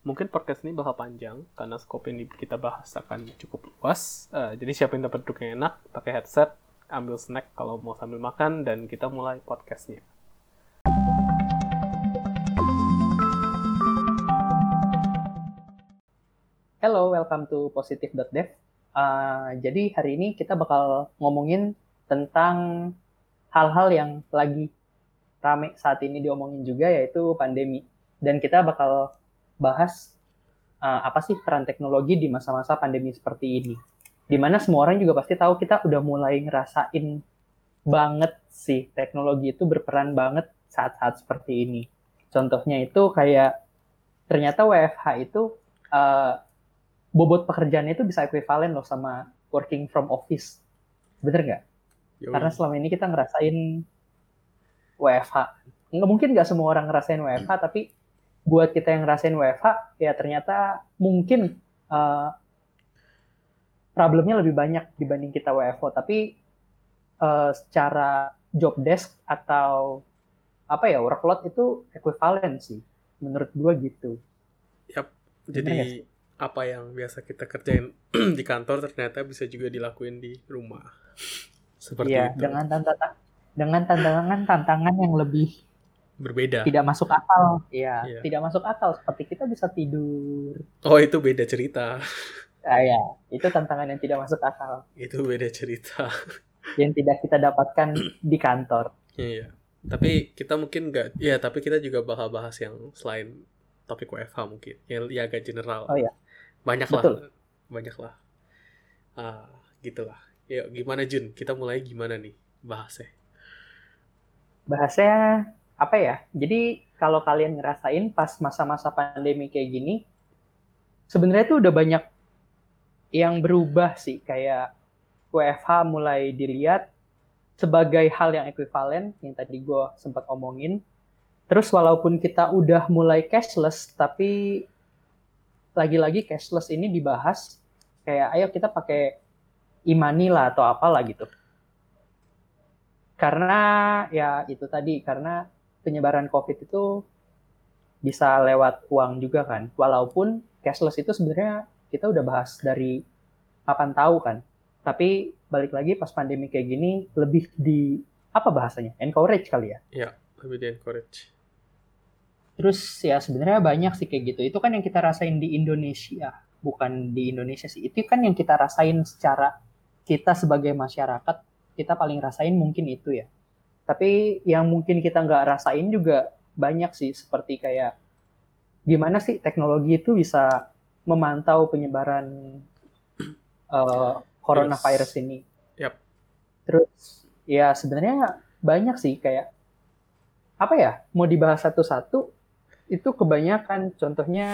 mungkin podcast ini bakal panjang karena skop yang kita bahas akan cukup luas. Uh, jadi siapa yang dapat duduk yang enak, pakai headset, ambil snack kalau mau sambil makan dan kita mulai podcastnya. Hello, welcome to positive.dev. Uh, jadi hari ini kita bakal ngomongin tentang hal-hal yang lagi rame saat ini diomongin juga yaitu pandemi. Dan kita bakal bahas uh, apa sih peran teknologi di masa-masa pandemi seperti ini. Di mana semua orang juga pasti tahu kita udah mulai ngerasain banget sih teknologi itu berperan banget saat-saat seperti ini. Contohnya itu kayak ternyata WFH itu uh, bobot pekerjaannya itu bisa ekuivalen loh sama working from office. Bener nggak? Karena selama ini kita ngerasain WFH. Nggak mungkin nggak semua orang ngerasain WFH, tapi buat kita yang ngerasain WFH ya ternyata mungkin uh, problemnya lebih banyak dibanding kita WFO tapi uh, secara job desk atau apa ya workload itu ekuivalen sih menurut gua gitu. Yap. Jadi apa yang biasa kita kerjain di kantor ternyata bisa juga dilakuin di rumah. Seperti ya, itu. dengan tantangan dengan tantangan tantangan yang lebih berbeda. Tidak masuk akal. Ya, yeah. tidak masuk akal seperti kita bisa tidur. Oh, itu beda cerita. Ah, ya, itu tantangan yang tidak masuk akal. Itu beda cerita. yang tidak kita dapatkan di kantor. Iya. Tapi kita mungkin nggak, ya tapi kita juga bakal bahas yang selain topik WFH mungkin, yang ya agak general. Oh ya. Banyak Betul. lah, banyak lah. Ah, gitulah. Ya, gimana Jun? Kita mulai gimana nih bahasnya? Bahasnya apa ya? Jadi kalau kalian ngerasain pas masa-masa pandemi kayak gini, sebenarnya tuh udah banyak yang berubah sih. Kayak WFH mulai dilihat sebagai hal yang ekuivalen yang tadi gue sempat omongin. Terus walaupun kita udah mulai cashless, tapi lagi-lagi cashless ini dibahas kayak ayo kita pakai imani lah atau apalah gitu. Karena ya itu tadi karena penyebaran COVID itu bisa lewat uang juga kan. Walaupun cashless itu sebenarnya kita udah bahas dari kapan tahu kan. Tapi balik lagi pas pandemi kayak gini lebih di apa bahasanya? Encourage kali ya? Iya, lebih di encourage. Terus ya sebenarnya banyak sih kayak gitu. Itu kan yang kita rasain di Indonesia, bukan di Indonesia sih. Itu kan yang kita rasain secara kita sebagai masyarakat, kita paling rasain mungkin itu ya tapi yang mungkin kita nggak rasain juga banyak sih seperti kayak gimana sih teknologi itu bisa memantau penyebaran uh, coronavirus yes. ini. Yep. Terus ya sebenarnya banyak sih kayak apa ya mau dibahas satu-satu itu kebanyakan contohnya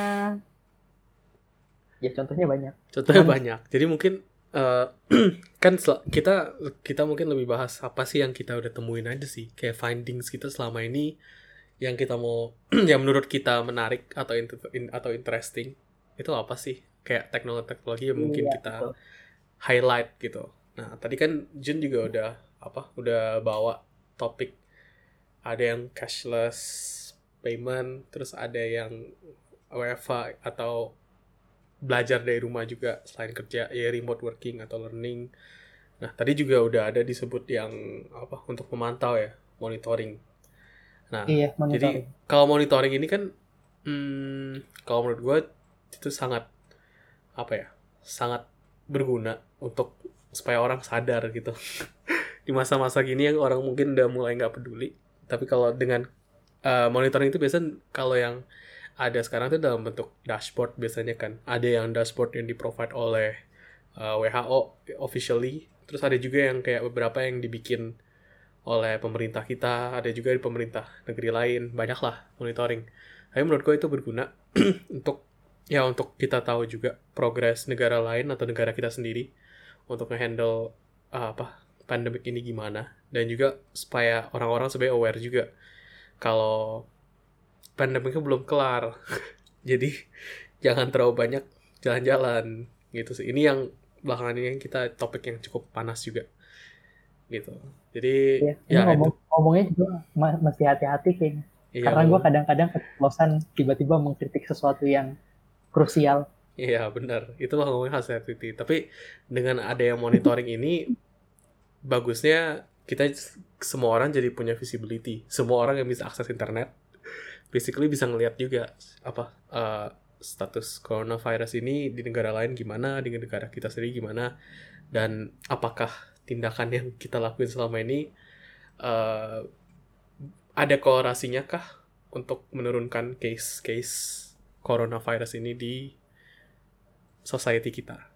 ya contohnya banyak. Contohnya Cuman, banyak. Jadi mungkin uh, kan kita kita mungkin lebih bahas apa sih yang kita udah temuin aja sih kayak findings kita selama ini yang kita mau yang menurut kita menarik atau in, atau interesting itu apa sih kayak teknologi-teknologi yang mungkin iya, kita betul. highlight gitu. Nah tadi kan Jun juga udah apa udah bawa topik ada yang cashless payment terus ada yang WFA atau belajar dari rumah juga selain kerja ya remote working atau learning. Nah tadi juga udah ada disebut yang apa untuk memantau ya monitoring. Nah iya, monitoring. jadi kalau monitoring ini kan hmm, kalau menurut gue itu sangat apa ya sangat berguna untuk supaya orang sadar gitu di masa-masa gini yang orang mungkin udah mulai nggak peduli tapi kalau dengan uh, monitoring itu biasanya kalau yang ada sekarang tuh dalam bentuk dashboard biasanya kan. Ada yang dashboard yang di provide oleh uh, WHO officially. Terus ada juga yang kayak beberapa yang dibikin oleh pemerintah kita ada juga di pemerintah negeri lain. Banyak lah monitoring. Tapi menurut gue itu berguna untuk ya untuk kita tahu juga progres negara lain atau negara kita sendiri untuk ngehandle uh, apa pandemik ini gimana. Dan juga supaya orang-orang sebenarnya aware juga kalau pandemiknya belum kelar jadi jangan terlalu banyak jalan-jalan gitu sih ini yang belakangan ini kita topik yang cukup panas juga gitu jadi ya, ya ngomong, itu. ngomongnya juga masih hati-hati kayaknya iya, karena gue kadang-kadang keceplosan tiba-tiba mengkritik sesuatu yang krusial. Iya benar, itu ngomongin hal sensitivity. Tapi dengan ada yang monitoring ini, bagusnya kita semua orang jadi punya visibility. Semua orang yang bisa akses internet, basically bisa ngelihat juga apa uh, status coronavirus ini di negara lain gimana, di negara kita sendiri gimana, dan apakah tindakan yang kita lakuin selama ini uh, ada korelasinya kah untuk menurunkan case-case coronavirus ini di society kita?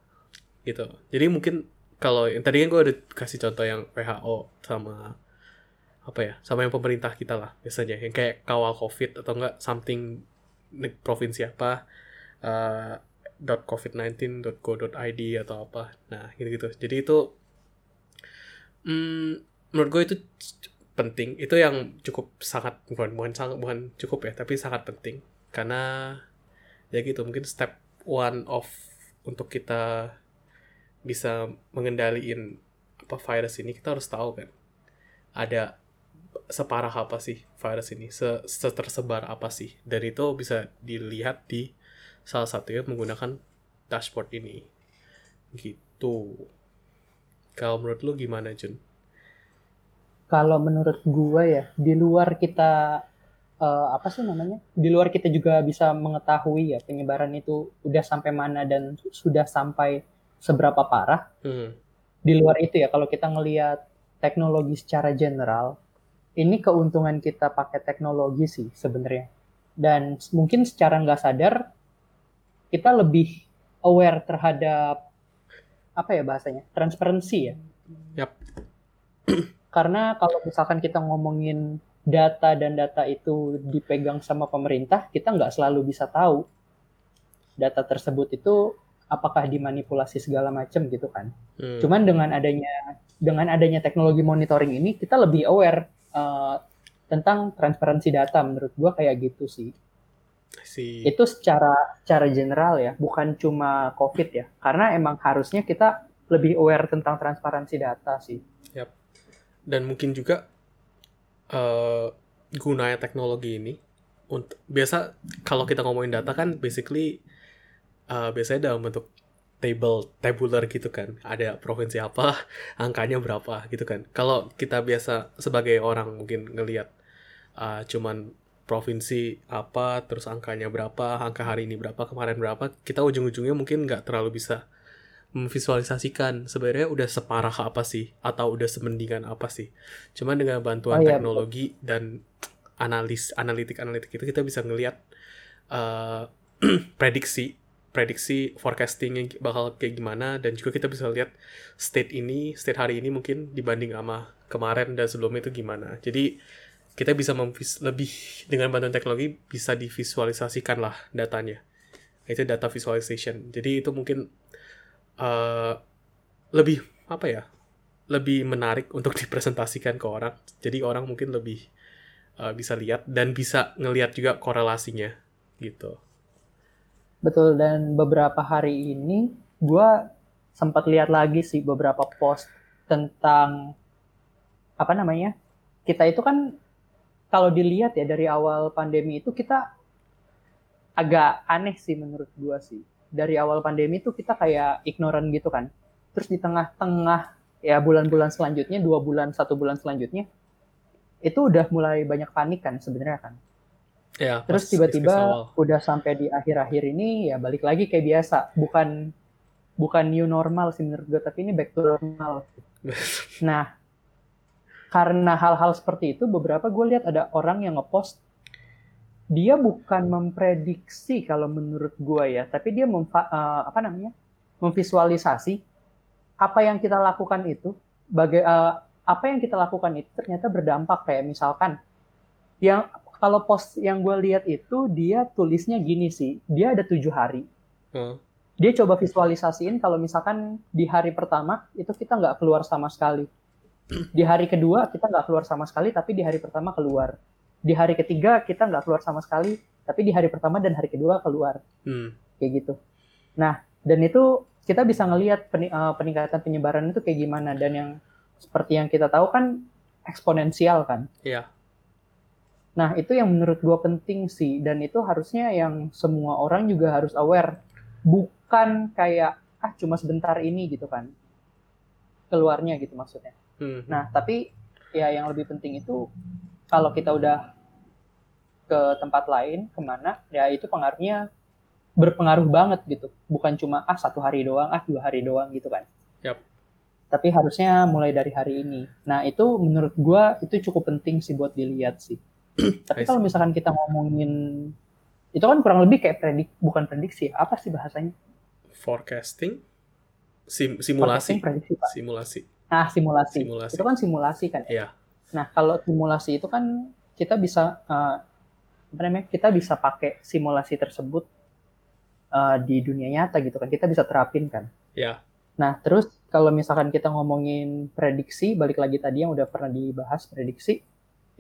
Gitu. Jadi mungkin kalau yang tadi kan gue udah kasih contoh yang WHO sama apa ya sama yang pemerintah kita lah biasanya. Yang kayak kawal covid atau enggak something provinsi apa uh, .covid19.go.id atau apa. Nah gitu gitu jadi itu hmm, menurut gue itu penting. Itu yang cukup sangat bukan bukan sangat bukan cukup ya tapi sangat penting. Karena ya gitu mungkin step one of untuk kita bisa mengendalikan apa virus ini kita harus tahu kan ada separah apa sih virus ini se tersebar apa sih dan itu bisa dilihat di salah satunya menggunakan dashboard ini gitu kalau menurut lu gimana Jun? Kalau menurut gua ya di luar kita uh, apa sih namanya? Di luar kita juga bisa mengetahui ya penyebaran itu udah sampai mana dan sudah sampai seberapa parah. Hmm. Di luar itu ya kalau kita ngelihat teknologi secara general, ini keuntungan kita pakai teknologi sih sebenarnya. Dan mungkin secara nggak sadar kita lebih aware terhadap apa ya bahasanya transparansi ya. Yap. Karena kalau misalkan kita ngomongin data dan data itu dipegang sama pemerintah, kita nggak selalu bisa tahu data tersebut itu apakah dimanipulasi segala macam gitu kan. Hmm. Cuman dengan adanya dengan adanya teknologi monitoring ini kita lebih aware uh, tentang transparansi data menurut gua kayak gitu sih. Si. Itu secara secara general ya, bukan cuma COVID ya. Karena emang harusnya kita lebih aware tentang transparansi data sih. Yap. Dan mungkin juga uh, gunanya teknologi ini untuk biasa kalau kita ngomongin data kan basically uh, biasanya dalam bentuk table tabular gitu kan ada provinsi apa angkanya berapa gitu kan kalau kita biasa sebagai orang mungkin ngelihat uh, cuman provinsi apa terus angkanya berapa angka hari ini berapa kemarin berapa kita ujung-ujungnya mungkin nggak terlalu bisa memvisualisasikan sebenarnya udah separah apa sih atau udah semendingan apa sih. Cuman dengan bantuan oh, iya, teknologi betul. dan analis analitik analitik itu kita bisa ngelihat uh, prediksi prediksi forecastingnya bakal kayak gimana dan juga kita bisa lihat state ini state hari ini mungkin dibanding sama kemarin dan sebelumnya itu gimana. Jadi kita bisa memvis lebih dengan bantuan teknologi bisa divisualisasikan lah datanya. Itu data visualization. Jadi itu mungkin uh, lebih apa ya lebih menarik untuk dipresentasikan ke orang. Jadi orang mungkin lebih uh, bisa lihat dan bisa ngelihat juga korelasinya gitu betul dan beberapa hari ini gue sempat lihat lagi sih beberapa post tentang apa namanya kita itu kan kalau dilihat ya dari awal pandemi itu kita agak aneh sih menurut gue sih dari awal pandemi tuh kita kayak ignoran gitu kan. Terus di tengah-tengah ya bulan-bulan selanjutnya, dua bulan, satu bulan selanjutnya, itu udah mulai banyak panik kan sebenarnya kan. Ya, Terus tiba-tiba udah sampai di akhir-akhir ini ya balik lagi kayak biasa, bukan bukan new normal sih menurut gue, tapi ini back to normal. nah, karena hal-hal seperti itu, beberapa gue lihat ada orang yang ngepost dia bukan memprediksi kalau menurut gue ya, tapi dia memfa, uh, apa namanya memvisualisasi apa yang kita lakukan itu, baga, uh, apa yang kita lakukan itu ternyata berdampak. Kayak misalkan yang kalau post yang gue lihat itu dia tulisnya gini sih, dia ada tujuh hari. Hmm. Dia coba visualisasiin kalau misalkan di hari pertama itu kita nggak keluar sama sekali. Di hari kedua kita nggak keluar sama sekali, tapi di hari pertama keluar di hari ketiga kita nggak keluar sama sekali tapi di hari pertama dan hari kedua keluar hmm. kayak gitu nah dan itu kita bisa ngelihat eh, peningkatan penyebaran itu kayak gimana dan yang seperti yang kita tahu kan eksponensial kan iya Nah, itu yang menurut gue penting sih. Dan itu harusnya yang semua orang juga harus aware. Bukan kayak, ah cuma sebentar ini gitu kan. Keluarnya gitu maksudnya. Hmm. Nah, tapi ya yang lebih penting itu kalau kita udah ke tempat lain, ke mana, ya itu pengaruhnya berpengaruh banget gitu. Bukan cuma, ah satu hari doang, ah dua hari doang gitu kan. Yap. Tapi harusnya mulai dari hari ini. Nah, itu menurut gue itu cukup penting sih buat dilihat sih. Tapi kalau misalkan kita ngomongin itu kan kurang lebih kayak predik bukan prediksi apa sih bahasanya Forecasting, Sim- simulasi, Forecasting, prediksi pak simulasi. nah simulasi. Simulasi. itu kan simulasi kan ya Iya. nah kalau simulasi itu kan kita bisa eh, apa namanya kita bisa pakai simulasi tersebut eh, di dunia nyata gitu kan kita bisa terapin kan Ya. nah terus kalau misalkan kita ngomongin prediksi balik lagi tadi yang udah pernah dibahas prediksi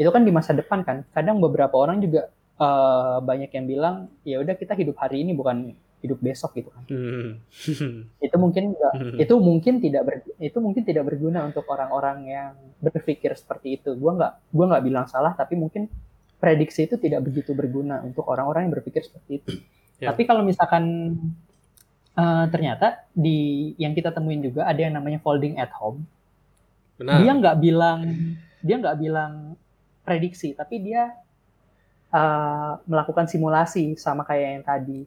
itu kan di masa depan kan kadang beberapa orang juga eh, banyak yang bilang ya udah kita hidup hari ini bukan hidup besok gitu kan Hmm. itu mungkin nggak itu mungkin tidak ber, itu mungkin tidak berguna untuk orang-orang yang berpikir seperti itu gua nggak gua nggak bilang salah tapi mungkin prediksi itu tidak begitu berguna untuk orang-orang yang berpikir seperti itu Ya. tapi kalau misalkan eh, ternyata di yang kita temuin juga ada yang namanya folding at home Benar. dia nggak bilang dia nggak bilang prediksi tapi dia eh, melakukan simulasi sama kayak yang tadi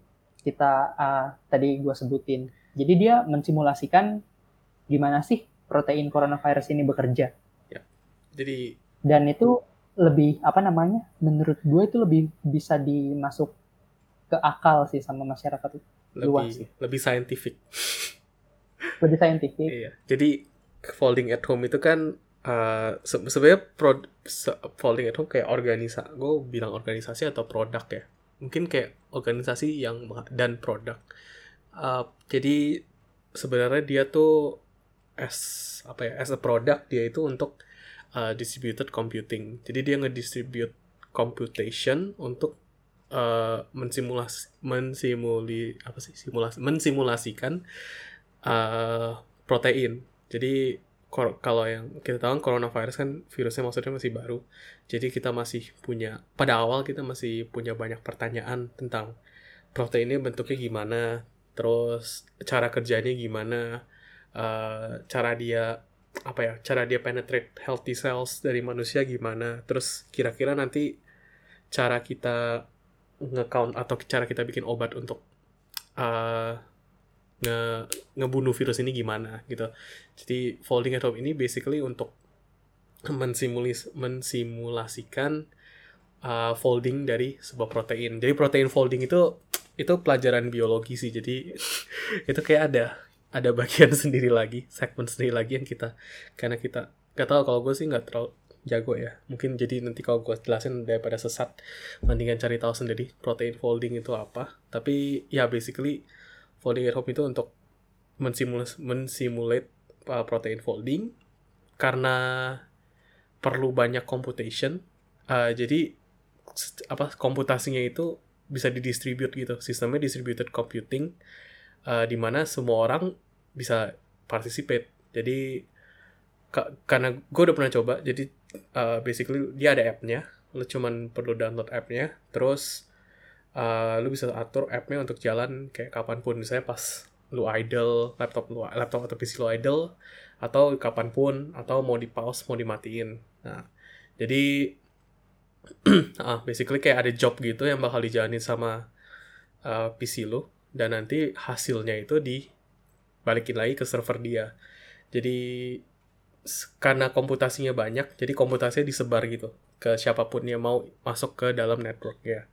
kita eh, tadi gue sebutin jadi dia mensimulasikan gimana sih protein coronavirus ini bekerja Jadi dan itu lebih apa namanya menurut gue itu lebih bisa dimasuk ke akal sih sama masyarakat Luas lebih sih. lebih scientific. lebih saintifik Iya. Jadi folding at home itu kan eh, se- sebenarnya pro- se- folding at home kayak organisasi. Gue bilang organisasi atau produk ya. Mungkin kayak organisasi yang dan produk. Eh, jadi sebenarnya dia tuh as apa ya as a product dia itu untuk uh, distributed computing. Jadi dia ngedistribute computation untuk uh, mensimulasi mensimuli apa sih simulasi mensimulasikan uh, protein. Jadi kalau yang kita tahu kan coronavirus kan virusnya maksudnya masih baru. Jadi kita masih punya pada awal kita masih punya banyak pertanyaan tentang proteinnya bentuknya gimana, terus cara kerjanya gimana, eh, cara dia apa ya, cara dia penetrate healthy cells dari manusia gimana, terus kira-kira nanti cara kita nge-count atau cara kita bikin obat untuk eh, nge ngebunuh virus ini gimana gitu. Jadi folding at home ini basically untuk mensimulis mensimulasikan uh, folding dari sebuah protein. Jadi protein folding itu itu pelajaran biologi sih. Jadi itu kayak ada ada bagian sendiri lagi, segmen sendiri lagi yang kita karena kita nggak tahu kalau gue sih nggak terlalu jago ya. Mungkin jadi nanti kalau gue jelasin daripada sesat, mendingan cari tahu sendiri protein folding itu apa. Tapi ya basically folding at home itu untuk mensimulasi mensimulate uh, protein folding karena perlu banyak computation. Uh, jadi apa komputasinya itu bisa didistribute gitu. Sistemnya distributed computing uh, di mana semua orang bisa participate. Jadi ka- karena gue udah pernah coba, jadi uh, basically dia ada app-nya. Lu cuman perlu download app-nya, terus uh, lu bisa atur app-nya untuk jalan kayak kapan pun. Misalnya pas lu idle, laptop lu laptop atau PC lu idle, atau kapan pun, atau mau di pause, mau dimatiin. Nah, jadi ah, basically kayak ada job gitu yang bakal dijalanin sama uh, PC lu dan nanti hasilnya itu dibalikin lagi ke server dia. Jadi karena komputasinya banyak, jadi komputasinya disebar gitu ke siapa pun yang mau masuk ke dalam network ya.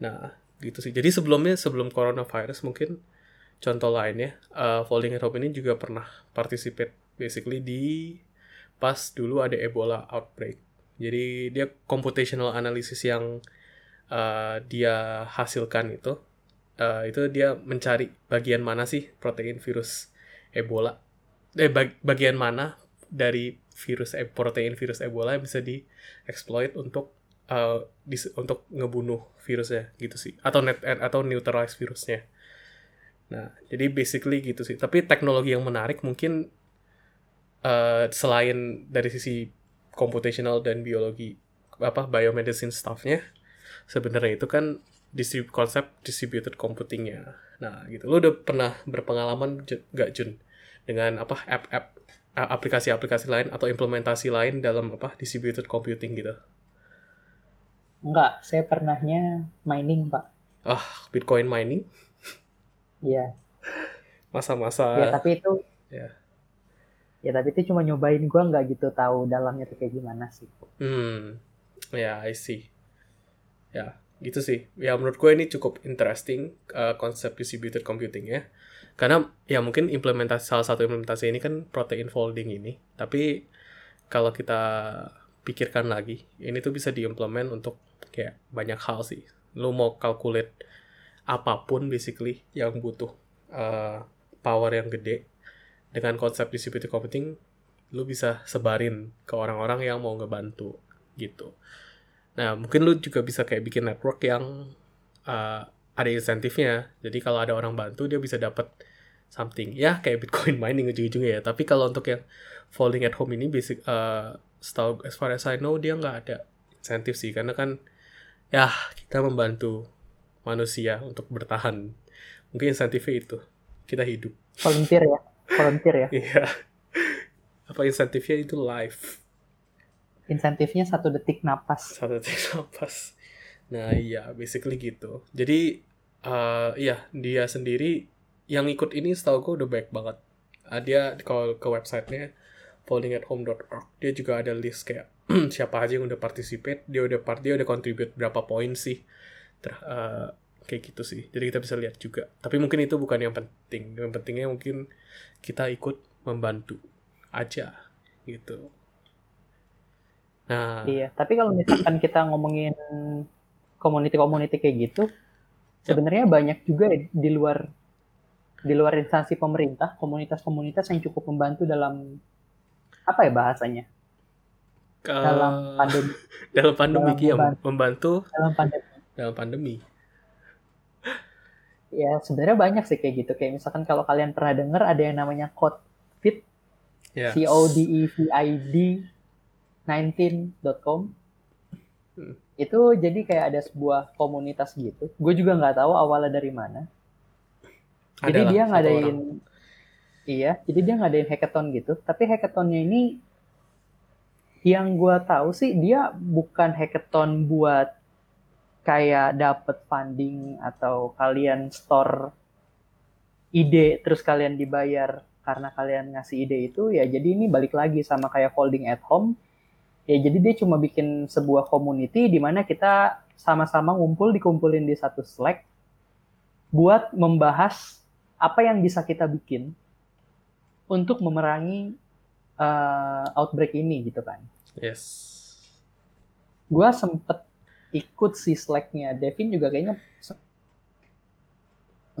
Nah, gitu sih. Jadi sebelumnya sebelum coronavirus mungkin contoh lainnya, uh, Folding at Home ini juga pernah participate basically di pas dulu ada Ebola outbreak. Jadi dia computational analysis yang uh, dia hasilkan itu, uh, itu dia mencari bagian mana sih protein virus Ebola, eh bag- bagian mana dari virus e- protein virus Ebola yang bisa dieksploit untuk uh, untuk ngebunuh virusnya gitu sih, atau net atau neutralize virusnya. Nah, jadi basically gitu sih. Tapi teknologi yang menarik mungkin eh, selain dari sisi computational dan biologi apa biomedicine staffnya sebenarnya itu kan distrib konsep distributed computingnya. Nah, gitu. Lu udah pernah berpengalaman nggak Jun dengan apa app-app aplikasi-aplikasi lain atau implementasi lain dalam apa distributed computing gitu? Enggak, saya pernahnya mining, Pak. Ah, Bitcoin mining Iya. masa-masa Ya, tapi itu ya. ya tapi itu cuma nyobain gua nggak gitu tahu dalamnya tuh kayak gimana sih. Hmm, ya, I see. Ya, gitu sih. Ya, menurut gue ini cukup interesting uh, konsep distributed computing ya. Karena ya mungkin implementasi salah satu implementasi ini kan protein folding ini. Tapi kalau kita pikirkan lagi, ini tuh bisa diimplement untuk kayak banyak hal sih. Lu mau calculate apa pun basically yang butuh uh, power yang gede dengan konsep distributed computing lu bisa sebarin ke orang-orang yang mau ngebantu gitu. Nah, mungkin lu juga bisa kayak bikin network yang uh, ada insentifnya. Jadi kalau ada orang bantu dia bisa dapat something. Ya kayak Bitcoin mining ujung-ujungnya ya. Tapi kalau untuk yang folding at home ini basic uh, setahu as far as I know dia nggak ada insentif sih karena kan ya kita membantu manusia untuk bertahan. Mungkin insentifnya itu kita hidup. Volunteer ya, volunteer ya. Iya. Apa insentifnya itu life. Insentifnya satu detik napas. satu detik napas. Nah iya, basically gitu. Jadi eh iya dia sendiri yang ikut ini setahu gue udah baik banget. Ah, dia kalau ke websitenya foldingathome.org dia juga ada list kayak siapa aja yang udah participate, dia udah part dia udah contribute berapa poin sih. Ter, eh, kayak gitu sih. Jadi kita bisa lihat juga. Tapi mungkin itu bukan yang penting. Yang pentingnya mungkin kita ikut membantu aja gitu. Nah, Iya, tapi kalau misalkan kita ngomongin community-community kayak gitu, sebenarnya banyak juga di luar di luar instansi pemerintah, komunitas-komunitas yang cukup membantu dalam apa ya bahasanya? Ke- Dalam pandemi, dalam pandemi dalam iya, membantu. dalam pandemi. dalam pandemi. Ya, sebenarnya banyak sih kayak gitu. Kayak misalkan kalau kalian pernah dengar ada yang namanya CodeFit, Ya. C O D E V I D 19.com. Hmm. Itu jadi kayak ada sebuah komunitas gitu. Gue juga nggak tahu awalnya dari mana. Jadi Adalah dia ngadain orang. iya, jadi dia ngadain hackathon gitu. Tapi hackathonnya ini yang gua tahu sih dia bukan hackathon buat kayak dapet funding atau kalian store ide terus kalian dibayar karena kalian ngasih ide itu ya jadi ini balik lagi sama kayak folding at home. Ya jadi dia cuma bikin sebuah community di mana kita sama-sama ngumpul dikumpulin di satu Slack buat membahas apa yang bisa kita bikin untuk memerangi uh, outbreak ini gitu kan. Yes. Gua sempet ikut si Slack-nya. Devin juga kayaknya sempet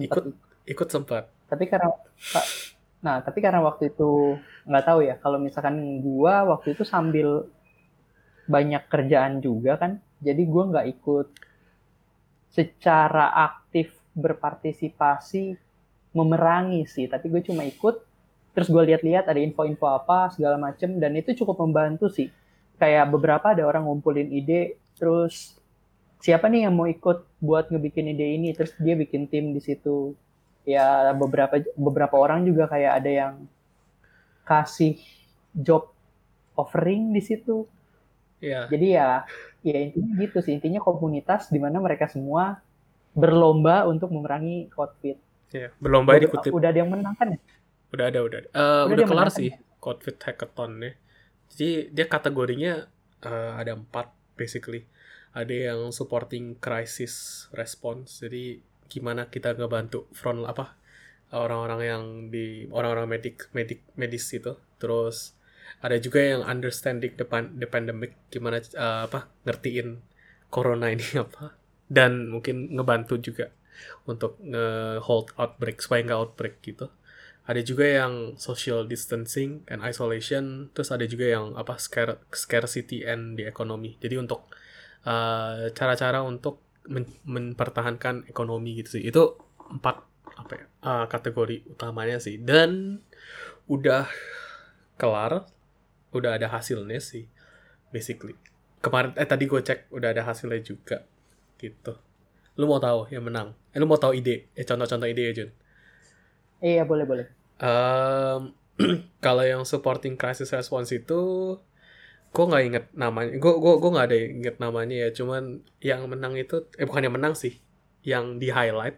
Ikut ikut sempat. tapi karena nah tapi karena waktu itu nggak tahu ya kalau misalkan gua waktu itu sambil banyak kerjaan juga kan jadi gua nggak ikut secara aktif berpartisipasi memerangi sih tapi gue cuma ikut terus gue lihat-lihat ada info-info apa segala macem dan itu cukup membantu sih kayak beberapa ada orang ngumpulin ide terus siapa nih yang mau ikut buat ngebikin ide ini terus dia bikin tim di situ ya beberapa beberapa orang juga kayak ada yang kasih job offering di situ Iya. jadi ya ya intinya gitu sih intinya komunitas di mana mereka semua berlomba untuk memerangi COVID. Iya. Berlomba udah, dikutip. udah ada yang menang kan ya? Udah ada, udah. ada. Eh, Udah udah kelar sih Codefit Hackathon ya. Jadi dia kategorinya eh, ada empat basically. Ada yang supporting crisis response. Jadi gimana kita ngebantu front apa orang-orang yang di orang-orang medik medik medis itu. Terus ada juga yang understanding the, pan- the pandemic gimana eh, apa ngertiin corona ini apa dan mungkin ngebantu juga untuk nge-hold outbreak supaya nggak outbreak gitu ada juga yang social distancing and isolation terus ada juga yang apa scare, scarcity and the economy. Jadi untuk uh, cara-cara untuk men- mempertahankan ekonomi gitu sih. Itu empat apa ya uh, kategori utamanya sih. Dan udah kelar udah ada hasilnya sih basically. Kemarin eh tadi gue cek udah ada hasilnya juga gitu. Lu mau tahu yang menang? Eh, lu mau tahu ide? Eh contoh-contoh ide ya Jun Iya, boleh, boleh. Em, kalau yang supporting crisis response itu gue nggak inget namanya. Gue gue gue nggak ada inget namanya ya. Cuman yang menang itu eh bukan yang menang sih. Yang di highlight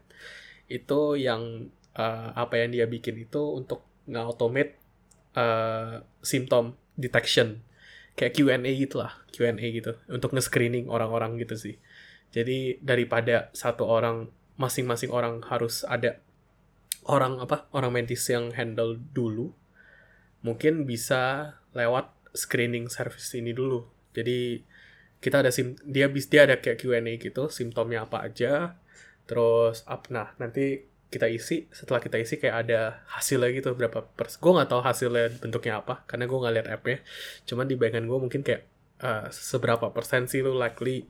itu yang eh, apa yang dia bikin itu untuk nge-automate eh, symptom detection. Kayak Q&A gitu lah. Q&A gitu. Untuk nge-screening orang-orang gitu sih. Jadi daripada satu orang masing-masing orang harus ada orang apa orang medis yang handle dulu mungkin bisa lewat screening service ini dulu. Jadi kita ada sim dia bis dia ada kayak Q&A gitu simptomnya apa aja terus up nah nanti kita isi setelah kita isi kayak ada hasilnya gitu berapa pers gue nggak tahu hasilnya bentuknya apa karena gue nggak lihat appnya cuman di bayangan gue mungkin kayak eh, seberapa persen sih lu likely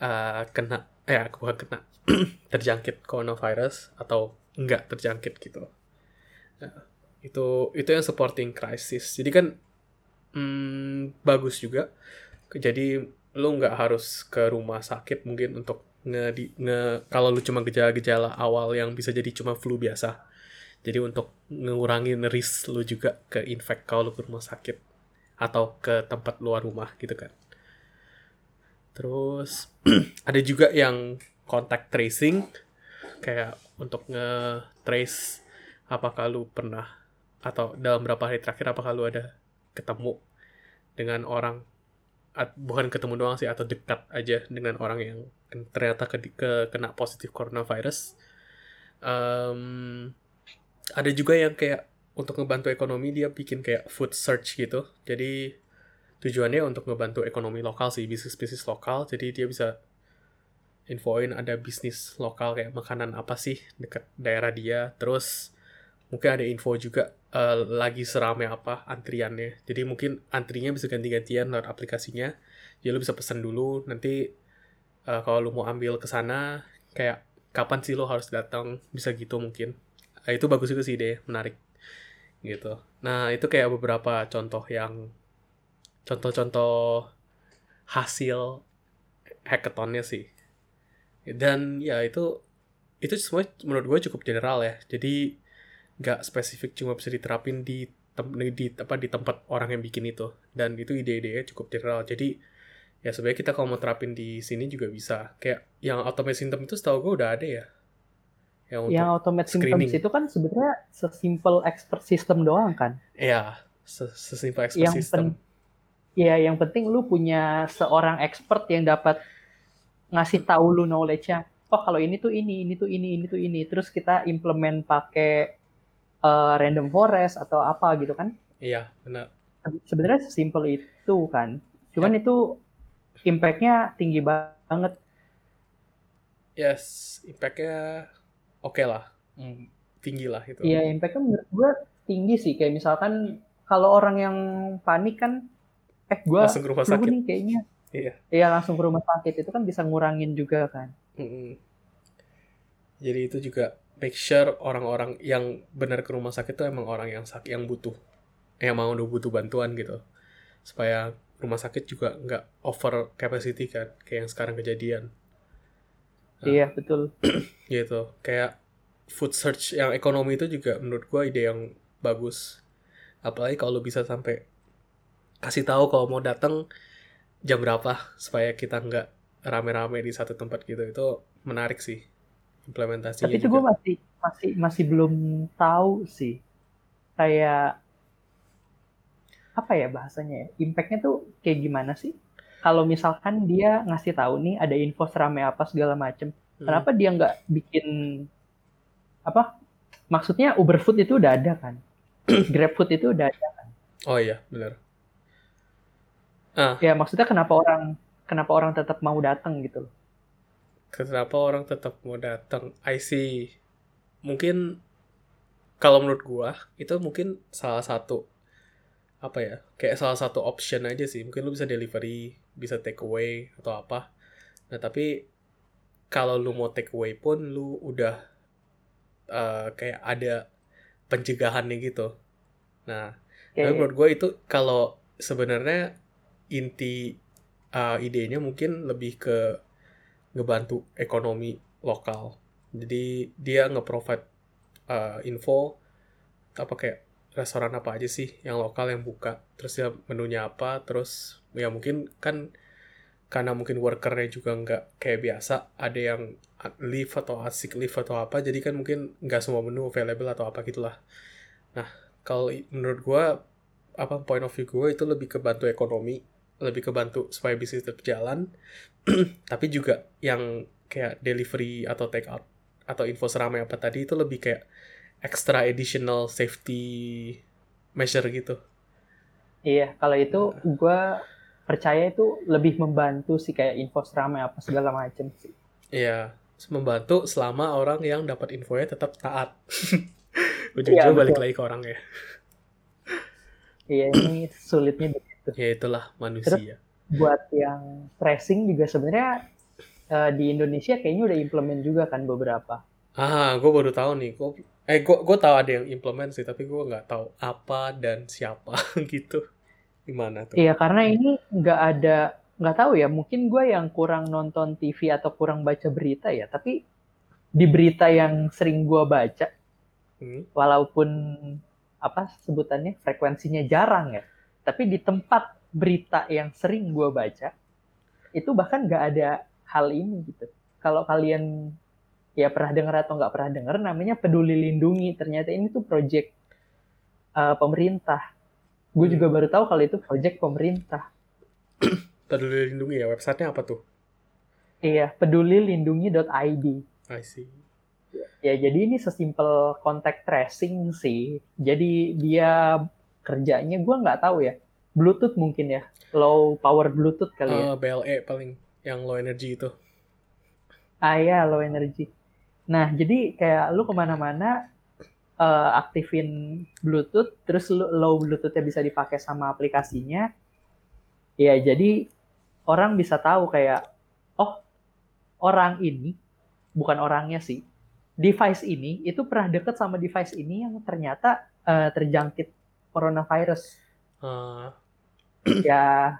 eh, kena eh bukan kena terjangkit coronavirus atau enggak terjangkit gitu. Nah, itu itu yang supporting crisis. Jadi kan hmm, bagus juga. Jadi lu nggak harus ke rumah sakit mungkin untuk nge, di- nge kalau lu cuma gejala-gejala awal yang bisa jadi cuma flu biasa. Jadi untuk ngurangin risk lu juga ke infect kalau lu ke rumah sakit atau ke tempat luar rumah gitu kan. Terus ada juga yang contact tracing kayak untuk nge-trace apakah lu pernah atau dalam berapa hari terakhir apakah lu ada ketemu dengan orang at- bukan ketemu doang sih atau dekat aja dengan orang yang ternyata ke, ke- kena positif coronavirus. Em, ada juga yang kayak untuk ngebantu ekonomi dia bikin kayak food search gitu. Jadi tujuannya untuk ngebantu ekonomi lokal sih bisnis-bisnis lokal. Jadi dia bisa infoin ada bisnis lokal kayak makanan apa sih dekat daerah dia. Terus mungkin ada info juga eh, lagi seramai apa antriannya. Jadi mungkin antrinya bisa ganti-gantian lewat aplikasinya. Jadi lu bisa pesan dulu nanti eh, kalau lu mau ambil ke sana kayak kapan sih lu harus datang? Bisa gitu mungkin. Eh, itu bagus juga sih deh menarik. Gitu. Nah itu kayak beberapa contoh yang contoh-contoh hasil hackathonnya sih dan ya itu itu semua menurut gue cukup general ya. Jadi nggak spesifik cuma bisa diterapin di tem- di apa di tempat orang yang bikin itu. Dan itu ide-idenya cukup general. Jadi ya sebenarnya kita kalau mau terapin di sini juga bisa. Kayak yang automate symptom itu setahu gue udah ada ya? Yang untuk Yang automate screening. symptoms itu kan sebenarnya sesimpel expert system doang kan. ya se- sesimpel expert Yang system. pen- Ya, yang penting lu punya seorang expert yang dapat ngasih tahu lu knowledge-nya. Oh, kalau ini tuh ini, ini tuh ini, ini tuh ini. Terus kita implement pakai eh, random forest atau apa gitu kan. iya benar Sebenarnya sesimpel itu kan. Cuman itu impact-nya tinggi banget. yes impactnya oke lah Hmm, tinggi lah itu Iya, impact-nya menurut gue tinggi sih. Kayak misalkan kalau orang yang panik kan, eh gue langsung ke rumah sakit nih kayaknya. Iya. Iya, langsung ke rumah sakit. Itu kan bisa ngurangin juga kan. Mm-mm. Jadi itu juga make sure orang-orang yang benar ke rumah sakit itu emang orang yang sakit yang butuh, yang mau udah butuh bantuan gitu, supaya rumah sakit juga nggak over capacity kan, kayak yang sekarang kejadian Ah. Iya, betul. gitu. Kayak food search yang ekonomi itu juga menurut gua ide yang bagus. Apalagi kalau bisa sampai kasih tahu kalau mau datang jam berapa supaya kita nggak rame-rame di satu tempat gitu itu menarik sih implementasinya Tapi itu gue masih masih masih belum tahu sih. Kayak apa ya bahasanya ya? Impact-nya tuh kayak gimana sih? Kalau misalkan dia ngasih tahu nih ada info seramai apa segala macem, Hmm. kenapa dia nggak bikin apa? Maksudnya Uber Food itu udah ada kan? Grab Food itu udah ada. Oh iya, benar. Ah, Ya maksudnya kenapa orang kenapa orang tetap mau datang gitu loh? kenapa orang tetap mau datang? I see. Mungkin kalau menurut gua itu mungkin salah satu apa ya? Kayak salah satu option aja sih. Mungkin lu bisa delivery, bisa take away atau apa. Nah, tapi kalau lu mau take away pun lu udah eh, kayak ada pencegahannya gitu. Nah, Tapi menurut gue itu kalau sebenarnya inti uh, idenya mungkin lebih ke ngebantu ekonomi lokal. Jadi dia nge-provide uh, info apa kayak restoran apa aja sih yang lokal yang buka, terus ya menunya apa, terus ya mungkin kan karena mungkin workernya juga nggak kayak biasa, ada yang leave atau asik leave atau apa, jadi kan mungkin nggak semua menu available atau apa gitulah. Nah, kalau menurut gue apa point of view gue itu lebih ke bantu ekonomi lebih ke bantu supaya bisnis tetap jalan. Tapi juga yang kayak delivery atau take out atau info seramai apa tadi itu lebih kayak extra additional safety measure gitu. Iya kalau itu gue percaya itu lebih membantu sih kayak info seramai apa segala macam sih. Iya membantu selama orang yang dapat infonya tetap taat. Ujung-ujung ya, balik lagi ke orangnya. Iya ini sulitnya gitu. Ya itulah manusia. Terus buat yang tracing juga sebenarnya uh, di Indonesia kayaknya udah implement juga kan beberapa. Ah, gue baru tahu nih. Gue eh gue gue tahu ada yang implement sih, tapi gue nggak tahu apa dan siapa gitu. Gimana tuh? Iya, karena ini nggak ada nggak tahu ya. Mungkin gue yang kurang nonton TV atau kurang baca berita ya. Tapi di berita yang sering gue baca, hmm? walaupun apa sebutannya frekuensinya jarang ya tapi di tempat berita yang sering gue baca itu bahkan nggak ada hal ini gitu. Kalau kalian ya pernah dengar atau nggak pernah dengar namanya peduli lindungi. Ternyata ini tuh project uh, pemerintah. Gue juga baru tahu kalau itu project pemerintah. Peduli lindungi ya websitenya apa tuh? Iya pedulilindungi.id I see. Ya jadi ini sesimpel contact tracing sih. Jadi dia kerjanya gue nggak tahu ya. Bluetooth mungkin ya. Low power Bluetooth kali uh, ya. Eh, BLE paling yang low energy itu. Ah ya low energy. Nah jadi kayak lu ke mana-mana uh, aktifin Bluetooth terus lu, low Bluetoothnya bisa dipakai sama aplikasinya. Ya jadi orang bisa tahu kayak oh orang ini bukan orangnya sih device ini itu pernah deket sama device ini yang ternyata uh, terjangkit coronavirus. Uh. Ya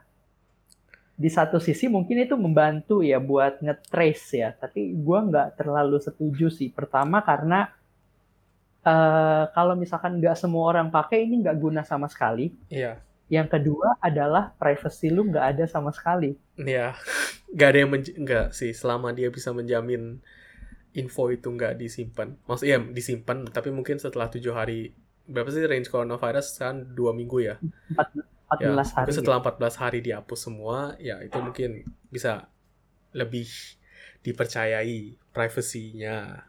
di satu sisi mungkin itu membantu ya buat ngetrace ya, tapi gue nggak terlalu setuju sih. Pertama karena uh, kalau misalkan nggak semua orang pakai ini nggak guna sama sekali. Iya. Yang kedua adalah privacy lu nggak ada sama sekali. Iya, nggak ada yang nggak sih selama dia bisa menjamin info itu nggak disimpan. Maksudnya ya, disimpan, tapi mungkin setelah tujuh hari berapa sih range coronavirus kan dua minggu ya? 14 ya, hari. Setelah 14 hari dihapus semua, ya itu mungkin bisa lebih dipercayai privasinya.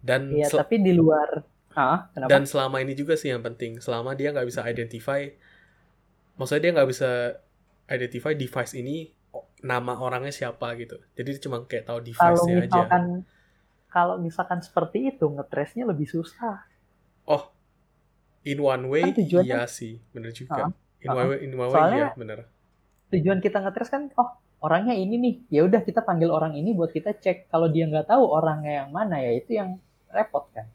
Dan Iya, tapi di luar ah, kenapa? Dan selama ini juga sih yang penting, selama dia nggak bisa identify, maksudnya dia nggak bisa identify device ini nama orangnya siapa gitu. Jadi cuma kayak tahu device-nya aja. Kalau misalkan seperti itu, ngetrace-nya lebih susah oh in one way kan iya sih bener juga. Uh, in one way in one way iya bener. tujuan kita ngetres kan oh orangnya ini nih. Ya udah kita panggil orang ini buat kita cek. Kalau dia nggak tahu orangnya yang mana ya itu yang repot kan.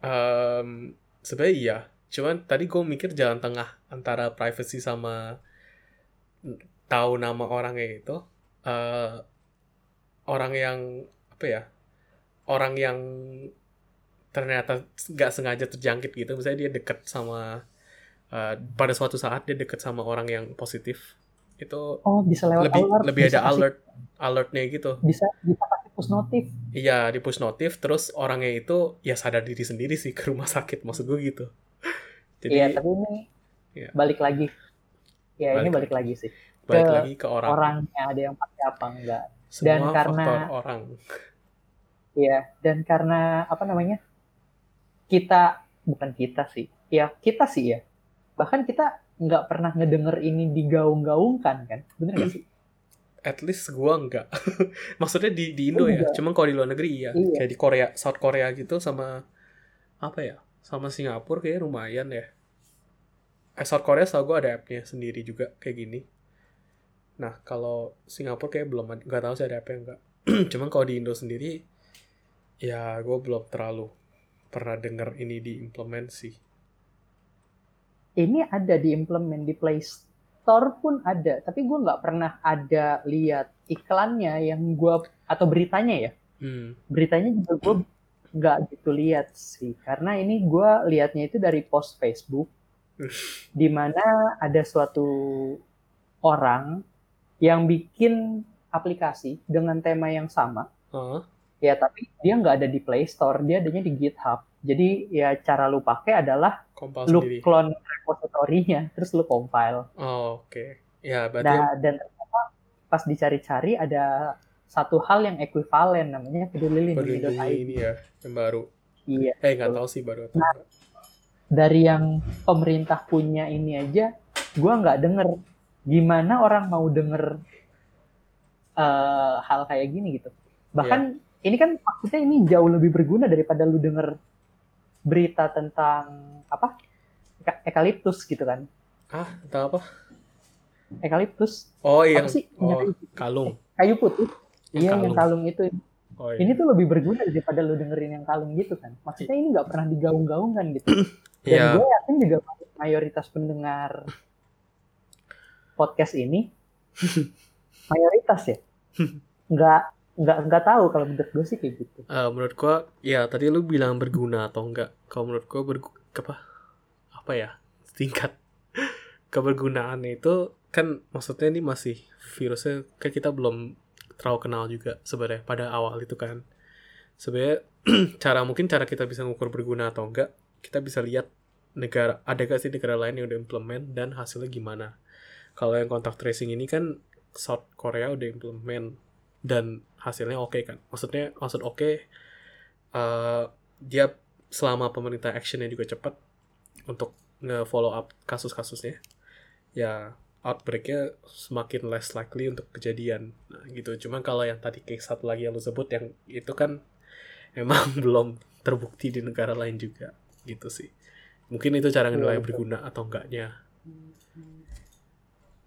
Um, sebenarnya iya. Cuman tadi gue mikir jalan tengah antara privacy sama tahu nama orangnya itu uh, orang yang apa ya orang yang ternyata nggak sengaja terjangkit gitu. Misalnya dia deket sama uh, pada suatu saat dia deket sama orang yang positif itu oh bisa lewat lebih alert, lebih ada alert alertnya gitu. Bisa bisa kasih push notif. Iya di push notif terus orangnya itu ya sadar diri sendiri sih ke rumah sakit maksud gue gitu. Jadi iya tapi ini ya. balik lagi. Ya balik ini balik lagi. sih. Balik ke lagi ke orang. orangnya ada yang pakai apa enggak. Semua dan karena orang. Iya, dan karena apa namanya? Kita bukan kita sih ya kita sih ya. Bahkan kita nggak pernah ngedenger ini digaung-gaungkan kan bener gak sih? At least gua enggak maksudnya di di Indo oh, ya cuman kalau di luar negeri iya. iya. Kayak di Korea South Korea gitu sama apa ya sama Singapura kayak lumayan ya eh, South Korea tau gue ada appnya sendiri juga kayak gini. Nah kalau Singapura kayak belum nggak tahu sih ada apa enggak cuman kalau di Indo sendiri ya gue belum terlalu pernah dengar ini diimplement sih. Ini ada diimplement di Play store pun ada, tapi gue nggak pernah ada lihat iklannya yang gue atau beritanya ya. Hmm. Beritanya juga gue nggak gitu lihat sih, karena ini gue liatnya itu dari post Facebook, di mana ada suatu orang yang bikin aplikasi dengan tema yang sama. Oh, Ya, tapi dia nggak ada di Play Store, dia adanya di GitHub. Jadi ya cara lu pakai adalah kompal lu sendiri. clone repositorinya, terus lu compile. Oh, oke. Ya, berarti Nah, dan ternyata pas dicari-cari ada satu hal yang ekuivalen namanya peduli peduli lindungi.id. ini ya yang baru. Iya. Eh, nggak tahu sih baru atau Nah, enggak. Dari yang pemerintah punya ini aja, gua nggak denger gimana orang mau denger eh, hal kayak gini gitu. Bahkan ini kan maksudnya ini jauh lebih berguna daripada lu denger berita tentang apa Eka- ekaliptus gitu kan. Ah, tentang apa? Ekaliptus Oh, apa yang sih? oh, kalung. kayu putih. Yang Iya, yang kalung itu. Oh, iya. Ini tuh lebih berguna daripada lu dengerin yang kalung gitu kan. Maksudnya ini nggak pernah digaung-gaungkan gitu. Dan Iya. gue yakin juga mayoritas pendengar podcast ini mayoritas ya nggak nggak nggak tahu kalau menurut gue sih kayak gitu. Eh, menurut gua ya tadi lu bilang berguna atau enggak. Kalau menurut gua bergu apa? Apa ya? Tingkat kebergunaannya itu kan maksudnya ini masih virusnya kan kita belum terlalu kenal juga sebenarnya pada awal itu kan. Sebenarnya cara mungkin cara kita bisa ngukur berguna atau enggak kita bisa lihat negara ada gak sih negara lain yang udah implement dan hasilnya gimana. Kalau yang kontak tracing ini kan South Korea udah implement dan hasilnya oke kan. Maksudnya maksud oke eh, dia selama pemerintah actionnya juga cepat untuk nge-follow up kasus-kasusnya ya outbreaknya semakin less likely untuk kejadian. Nah, gitu. Cuman kalau yang tadi case satu lagi yang lu sebut yang itu kan emang belum terbukti di negara lain juga gitu sih. Mungkin itu cara nilai Iya, berguna atau enggaknya.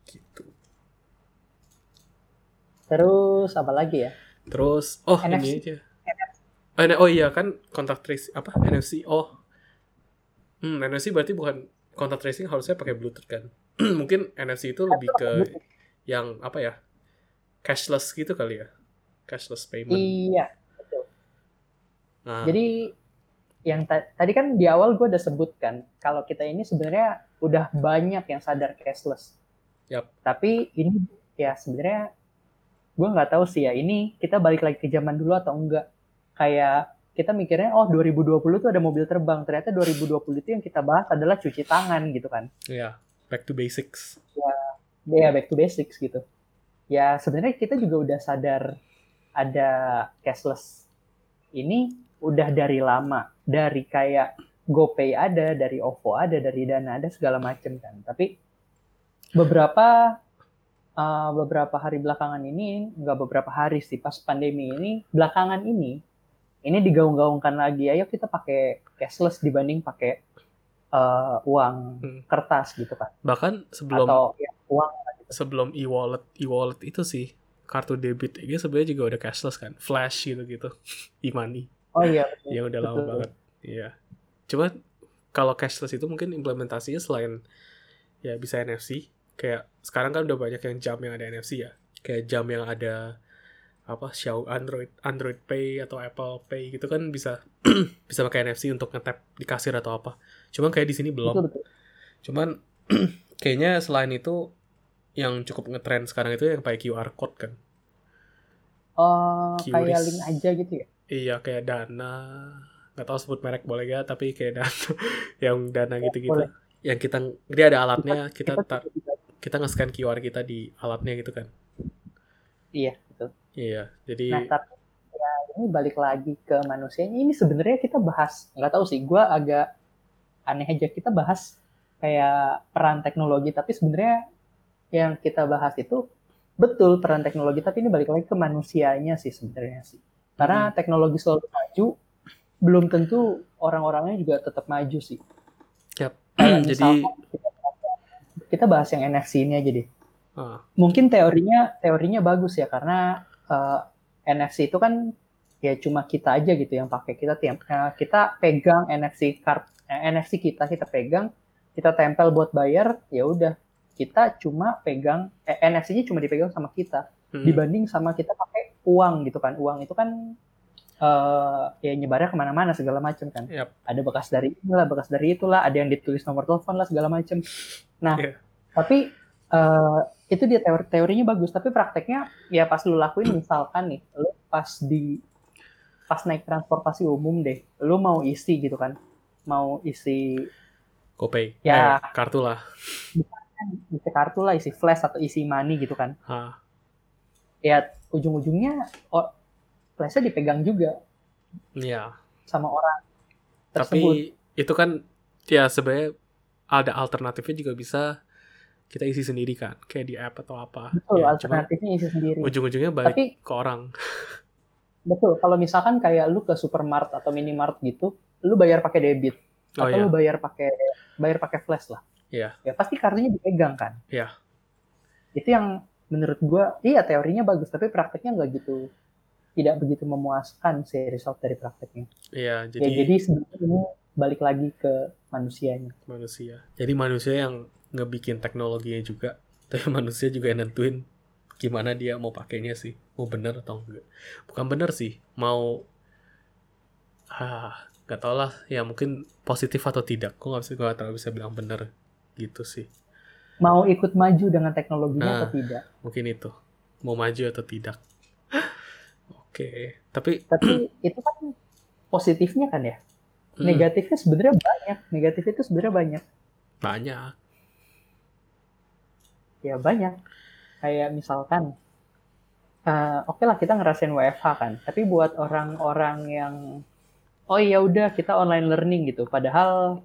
Gitu Terus apa lagi ya? Terus, oh NFC. ini aja. Oh, ini- oh iya kan kontak trace apa NFC? Oh, hmm, NFC berarti bukan kontak tracing harusnya pakai Bluetooth kan? Mungkin NFC itu lebih ke yang apa ya? Cashless gitu kali ya? Cashless payment. Iya. Nah, Jadi yang ta- tadi kan di awal gue udah sebutkan kalau kita ini sebenarnya udah banyak yang sadar cashless. Yap. Tapi ini ya sebenarnya gue nggak tahu sih ya ini kita balik lagi ke zaman dulu atau enggak. Kayak kita mikirnya oh 2020 tuh ada mobil terbang. Ternyata 2020 itu yang kita bahas adalah cuci tangan gitu kan. ya back to basics. Ya back to basics gitu. Ya sebenarnya kita juga udah sadar ada cashless ini udah dari lama. Dari kayak GoPay ada, dari OVO ada, dari Dana ada segala macem kan. Tapi beberapa uh, beberapa hari belakangan ini, nggak beberapa hari sih pas pandemi ini, belakangan ini ini digaung-gaungkan lagi. Ayo kita pakai cashless dibanding pakai uh, uang Hmm. kertas gitu kan. Bahkan sebelum Atau ya, uang sebelum e-wallet e-wallet itu sih kartu debit ini sebenarnya juga udah cashless kan, flash gitu gitu, e-money. Oh iya, betul. yang udah lama Betul. banget. Iya. Cuma kalau cashless itu mungkin implementasinya selain ya bisa NFC, kayak sekarang kan udah banyak yang jam yang ada NFC ya. Kayak jam yang ada apa Xiaomi Android Android Pay atau Apple Pay gitu kan bisa bisa pakai NFC untuk ngetap di kasir atau apa. Cuman kayak di sini belum. Betul, betul. Cuman kayaknya selain itu yang cukup ngetrend sekarang itu yang pakai QR code kan. Oh, kayak QRIS. link aja gitu ya? Iya kayak dana nggak tahu sebut merek boleh gak tapi kayak dana yang dana gitu-gitu boleh. yang kita dia ada alatnya kita Kita tar- kita nge-scan QR kita di alatnya gitu kan Iya, betul. iya jadi Nah, tapi ya ini balik lagi ke manusianya. Ini sebenarnya kita bahas, nggak tahu sih, gue agak aneh aja kita bahas kayak peran teknologi, tapi sebenarnya yang kita bahas itu betul peran teknologi, tapi ini balik lagi ke manusianya sih sebenarnya sih. Karena teknologi selalu maju, belum tentu orang-orangnya juga tetap maju sih. Yap. Kayak jadi misalkan kita, bahas yang NFC ini aja deh. ah, mungkin teorinya teorinya bagus ya karena eh, NFC itu kan ya cuma kita aja gitu yang pakai. Kita tiap eh, kita pegang NFC card eh, NFC kita kita pegang kita tempel buat bayar ya udah. Kita cuma pegang eh, NFC-nya cuma dipegang sama kita. Hmm. dibanding sama kita pakai uang gitu kan. Uang itu kan eh ya nyebarnya ke mana-mana segala macam kan. Yap. ada bekas dari inilah bekas dari itulah. Ada yang ditulis nomor telepon lah segala macam nah Iya. tapi eh, itu dia teori teorinya bagus tapi prakteknya ya pas lu lakuin misalkan nih lu pas di pas naik transportasi umum deh lu mau isi gitu kan mau isi GoPay. Ya. Eh, kartu lah. isi kartu lah isi flash atau isi money gitu kan Hah. ya ujung-ujungnya oh, flashnya dipegang juga Iya. sama orang Tapi tersebut itu kan ya sebenarnya ada alternatifnya juga bisa kita isi sendiri kan, kayak di app atau apa. betul Ya, alternatifnya isi sendiri ujung-ujungnya balik tapi ke orang. betul kalau misalkan kayak lu ke supermart atau minimart gitu lu bayar pakai debit Oh atau iya. lu bayar pakai bayar pakai flash lah Iya. ya pasti kartunya dipegang kan Iya. itu yang menurut gua iya teorinya bagus tapi prakteknya nggak gitu tidak begitu memuaskan sih result dari prakteknya Iya, jadi, jadi, ya, jadi sebenarnya balik lagi ke manusianya manusia. Jadi manusia yang ngebikin teknologinya juga, tapi manusia juga yang nentuin gimana dia mau pakainya sih, mau bener atau enggak. Bukan bener sih, mau ah nggak tau lah, ya mungkin positif atau tidak. Gue nggak bisa, gue terlalu bisa bilang bener gitu sih. mau ikut maju dengan teknologinya Nah. atau tidak Mungkin itu mau maju atau tidak. Oke, tapi tapi itu kan positifnya kan ya negatifnya sebenarnya banyak. Negatif itu sebenarnya banyak. Banyak. ya banyak. Kayak misalkan eh, oke lah kita ngerasain WFH kan. Tapi buat orang-orang yang oh ya udah kita online learning gitu. Padahal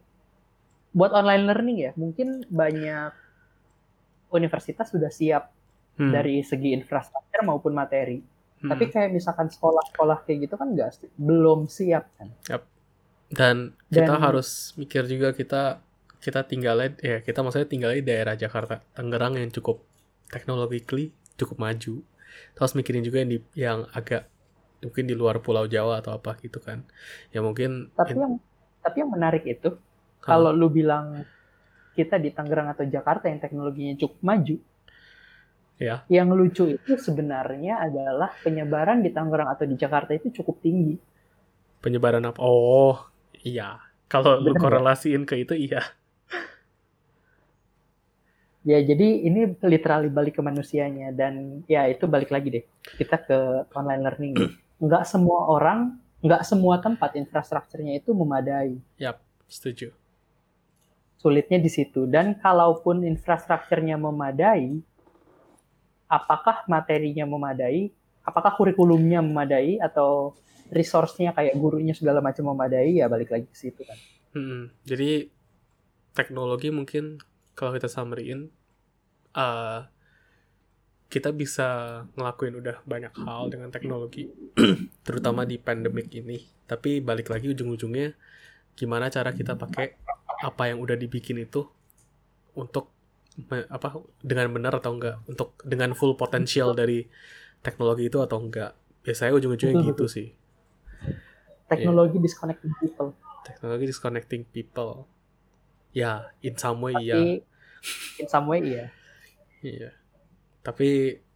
buat online learning ya mungkin banyak universitas sudah siap Hmm, dari segi infrastruktur maupun materi. Hmm. tapi kayak misalkan sekolah-sekolah kayak gitu kan nggak belum siap kan dan kita Dan- harus mikir juga kita kita tinggalnya ya kita maksudnya tinggalnya di daerah Jakarta. Tangerang yang cukup technologically cukup maju. Terus mikirin juga yang di yang agak mungkin di luar Pulau Jawa atau apa gitu kan. Ya mungkin tapi in- yang tapi yang menarik itu kalau lu bilang kita di Tangerang atau Jakarta yang teknologinya cukup maju Ya. yang lucu itu sebenarnya adalah penyebaran di Tangerang atau di Jakarta itu cukup tinggi. Penyebaran apa? Oh iya. Kalau lu korelasiin ke itu iya. Ya jadi ini literally balik ke manusianya dan ya itu balik lagi deh. Kita ke online learning. Nggak semua orang nggak semua tempat infrastrukturnya itu memadai. Setuju. Sulitnya di situ. Dan kalaupun infrastrukturnya memadai apakah materinya memadai? Apakah kurikulumnya memadai? Atau resource-nya kayak gurunya segala macam memadai ya balik lagi ke situ kan. Hmm, jadi teknologi mungkin kalau kita summary-in eh, kita bisa ngelakuin udah banyak hal dengan teknologi terutama di pandemic ini. Tapi balik lagi ujung-ujungnya gimana cara kita pakai apa yang udah dibikin itu untuk me- apa dengan benar atau enggak? Untuk dengan full potensial dari teknologi itu atau enggak? Biasanya ujung-ujungnya gitu sih teknologi disconnecting people teknologi disconnecting people ya in some way tapi ya in some way iya Iya. Tapi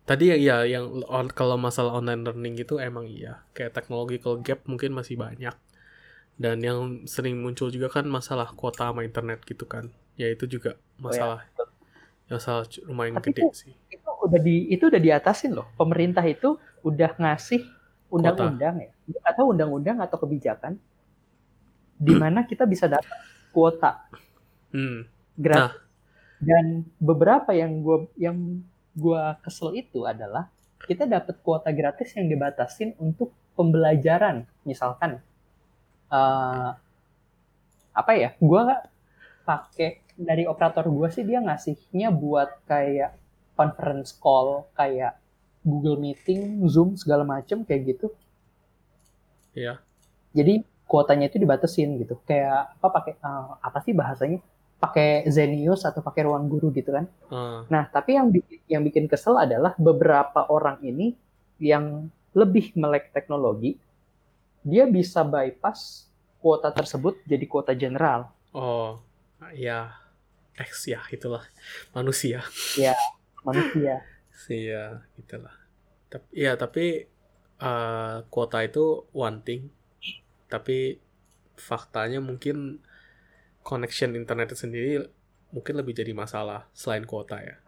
tadi ya iya yang on- kalau masalah online learning itu emang iya. Kayak technological gap mungkin masih banyak. Dan yang sering muncul juga kan masalah kuota sama internet gitu kan. Ya itu juga masalah. masalah cu- lumayan Tapi gede itu- sih. itu udah di itu udah diatasin loh pemerintah itu udah ngasih undang-undang ya atau undang-undang atau kebijakan di mana kita bisa dapat kuota Hmm. gratis dan beberapa yang gua yang gua kesel itu adalah kita dapat kuota gratis yang dibatasin untuk pembelajaran misalkan eh, apa ya gua pakai dari operator gua sih dia ngasihnya buat kayak conference call kayak Google Meeting, Zoom segala macem kayak gitu. Iya. Jadi kuotanya itu dibatasin gitu. Kayak apa pakai eh, apa sih bahasanya? Pakai Zenius atau pakai ruang guru gitu kan. Ah, Nah, tapi yang bikin, yang bikin kesel adalah beberapa orang ini yang lebih melek teknologi, dia bisa bypass kuota tersebut jadi kuota general. oh, iya. X ya itulah manusia ya manusia iya itulah tapi ya tapi uh, kuota itu one thing. Tapi faktanya mungkin connection internet itu sendiri mungkin lebih jadi masalah selain kuota ya.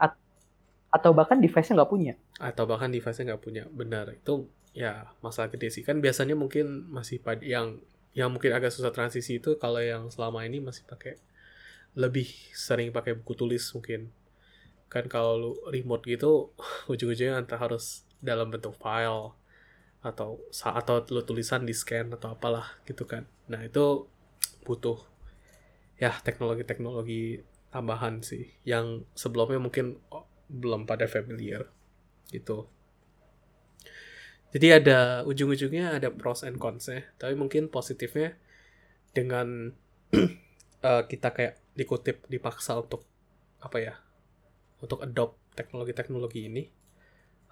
Atau bahkan device-nya nggak punya. Atau bahkan device-nya nggak punya. Benar itu ya masalah gede sih. Kan biasanya mungkin masih pada yang yang mungkin agak susah transisi itu kalau yang selama ini masih pakai lebih sering pakai buku tulis mungkin. Kan kalau lu remote gitu ujung-ujungnya antara harus dalam bentuk file atau atau lu tulisan di scan atau apalah gitu kan. Nah itu butuh ya teknologi-teknologi tambahan sih yang sebelumnya mungkin oh, belum pada familiar gitu. Jadi ada ujung-ujungnya ada pros and cons ya tapi mungkin positifnya dengan uh, kita kayak dikutip dipaksa untuk apa ya untuk adopt teknologi-teknologi ini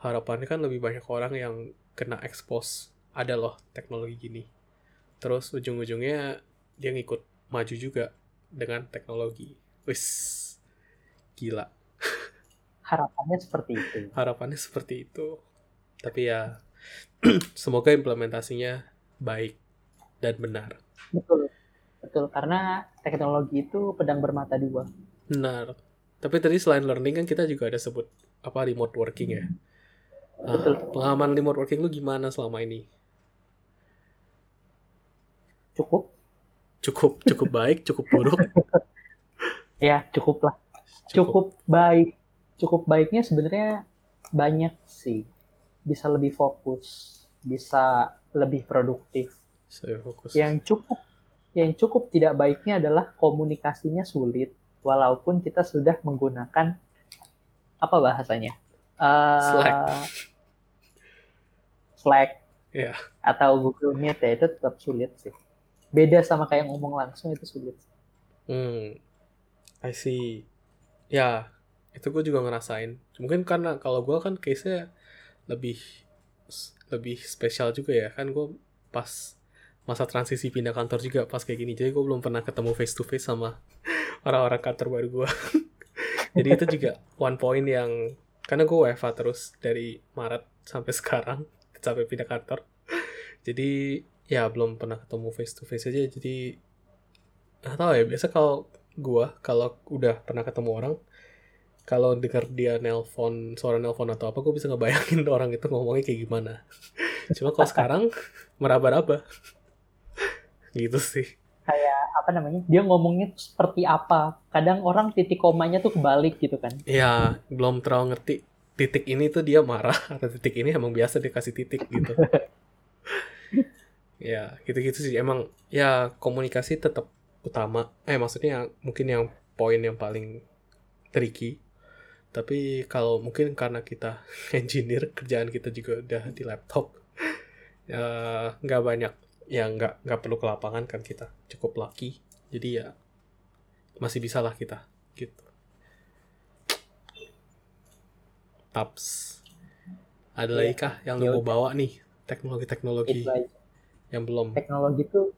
harapannya kan lebih banyak orang yang kena expose ada loh teknologi gini. Terus ujung-ujungnya dia ngikut maju juga dengan teknologi. Wis gila. Harapannya seperti itu. Harapannya seperti itu. Tapi ya semoga implementasinya baik dan benar. Betul betul. Karena teknologi itu pedang bermata dua. Benar. Tapi tadi selain learning kan kita juga ada sebut apa remote working ya Nah, pengalaman remote working lu gimana selama ini? Cukup. Cukup, cukup baik, cukup buruk. ya, cukup lah. Cukup. cukup baik. Cukup baiknya sebenarnya banyak sih. Bisa lebih fokus, bisa lebih produktif. Saya fokus. Yang cukup yang cukup tidak baiknya adalah komunikasinya sulit walaupun kita sudah menggunakan apa bahasanya? Uh, Slack. Slack yeah. atau Google Meet ya itu tetap sulit sih. Beda sama kayak ngomong langsung itu sulit. Hmm, I see. Ya, itu gue juga ngerasain. Mungkin karena kalau gue kan case-nya lebih lebih spesial juga ya kan gue pas masa transisi pindah kantor juga pas kayak gini jadi gue belum pernah ketemu face to face sama orang-orang kantor baru gue jadi itu juga one point yang karena gue WFA terus dari Maret sampai sekarang sampai pindah kantor. Jadi ya belum pernah ketemu face to face aja. Jadi nggak tahu ya biasa kalau gue kalau udah pernah ketemu orang kalau dengar dia nelpon suara nelpon atau apa gue bisa ngebayangin orang itu ngomongnya kayak gimana. Cuma kalau sekarang meraba-raba. Gitu sih. Kayak apa namanya dia ngomongnya seperti apa? Kadang orang titik komanya tuh kebalik gitu kan. Iya belum terlalu ngerti titik ini tuh dia marah atau titik ini emang biasa dikasih titik gitu. Ya gitu-gitu sih. Emang ya komunikasi tetap utama. Eh maksudnya mungkin yang poin yang paling tricky. Tapi kalau mungkin karena kita engineer kerjaan kita juga udah di laptop ya nggak banyak ya nggak nggak perlu ke lapangan kan kita. Cukup lucky. Jadi ya masih bisa lah kita gitu. Taps. Ada lagi iya. kah yang ya, mau bawa nih? Teknologi-teknologi yang belum. Teknologi itu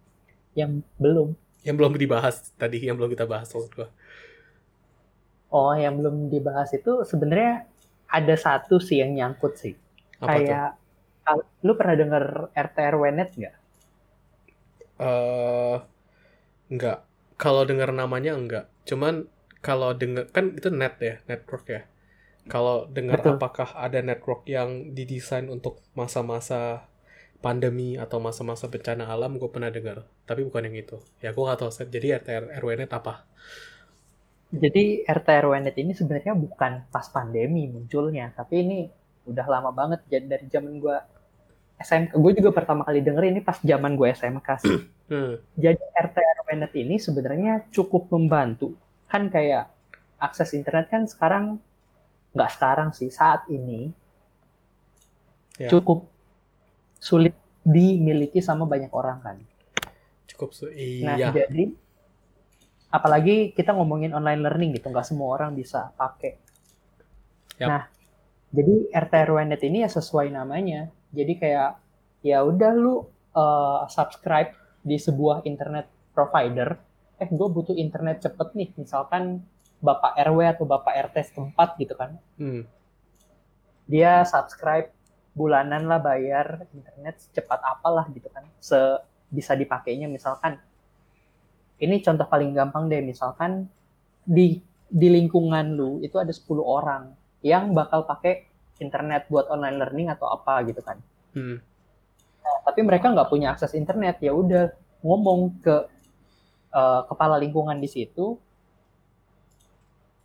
yang belum. Yang belum dibahas tadi yang belum kita bahas maksud gua. Oh yang belum dibahas itu sebenarnya ada satu sih yang nyangkut sih. Apa kayak tuh? lu pernah denger RT RWNet nggak uh, enggak kalau dengar namanya enggak cuman kalau dengar kan itu net ya network ya. Kalau dengar apakah ada network yang didesain untuk masa-masa pandemi atau masa-masa bencana alam gue pernah dengar. Tapi bukan yang itu. Ya gue gak tahu jadi RT RWNet apa? Jadi RT RWNet ini sebenarnya bukan pas pandemi munculnya. Tapi ini udah lama banget jadi dari zaman gue SMK gue juga pertama kali denger ini pas zaman gue SMK sih. Hmm. Jadi RT RWNet ini sebenarnya cukup membantu. Kan kayak akses internet kan sekarang nggak sekarang sih saat ini ya. cukup sulit dimiliki sama banyak orang kan. Cukup su nah, iya. Nah jadi apalagi kita ngomongin online learning gitu nggak semua orang bisa pakai. Yep. Nah jadi RT RWNet ini ya sesuai namanya jadi kayak ya udah lu uh, subscribe di sebuah internet provider. Eh gue butuh internet cepet nih. Misalkan bapak RW atau bapak RT setempat gitu kan Hmm. dia subscribe bulanan lah bayar internet secepat apalah gitu kan se bisa dipakainya misalkan ini contoh paling gampang deh misalkan di di lingkungan lu itu ada 10 orang yang bakal pakai internet buat online learning atau apa gitu kan Hmm. Nah, tapi mereka nggak punya akses internet ya udah ngomong ke eh, kepala lingkungan di situ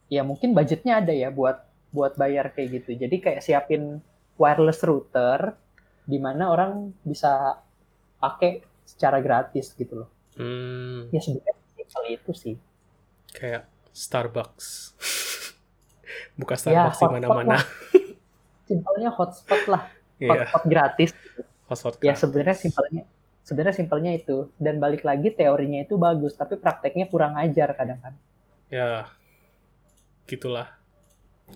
ya mungkin budgetnya ada ya buat buat bayar kayak gitu jadi kayak siapin wireless router di mana orang bisa pakai secara gratis gitu loh Hmm. ya sebenarnya itu sih Kayak Starbucks. Buka Ya, Starbucks di hotspot mana-mana. simpelnya hotspot lah Iya, hotspot gratis hotspot ya gratis. sebenarnya simpelnya sebenarnya simpelnya itu dan balik lagi teorinya itu bagus tapi prakteknya kurang ajar kadang kan Ya, gitulah.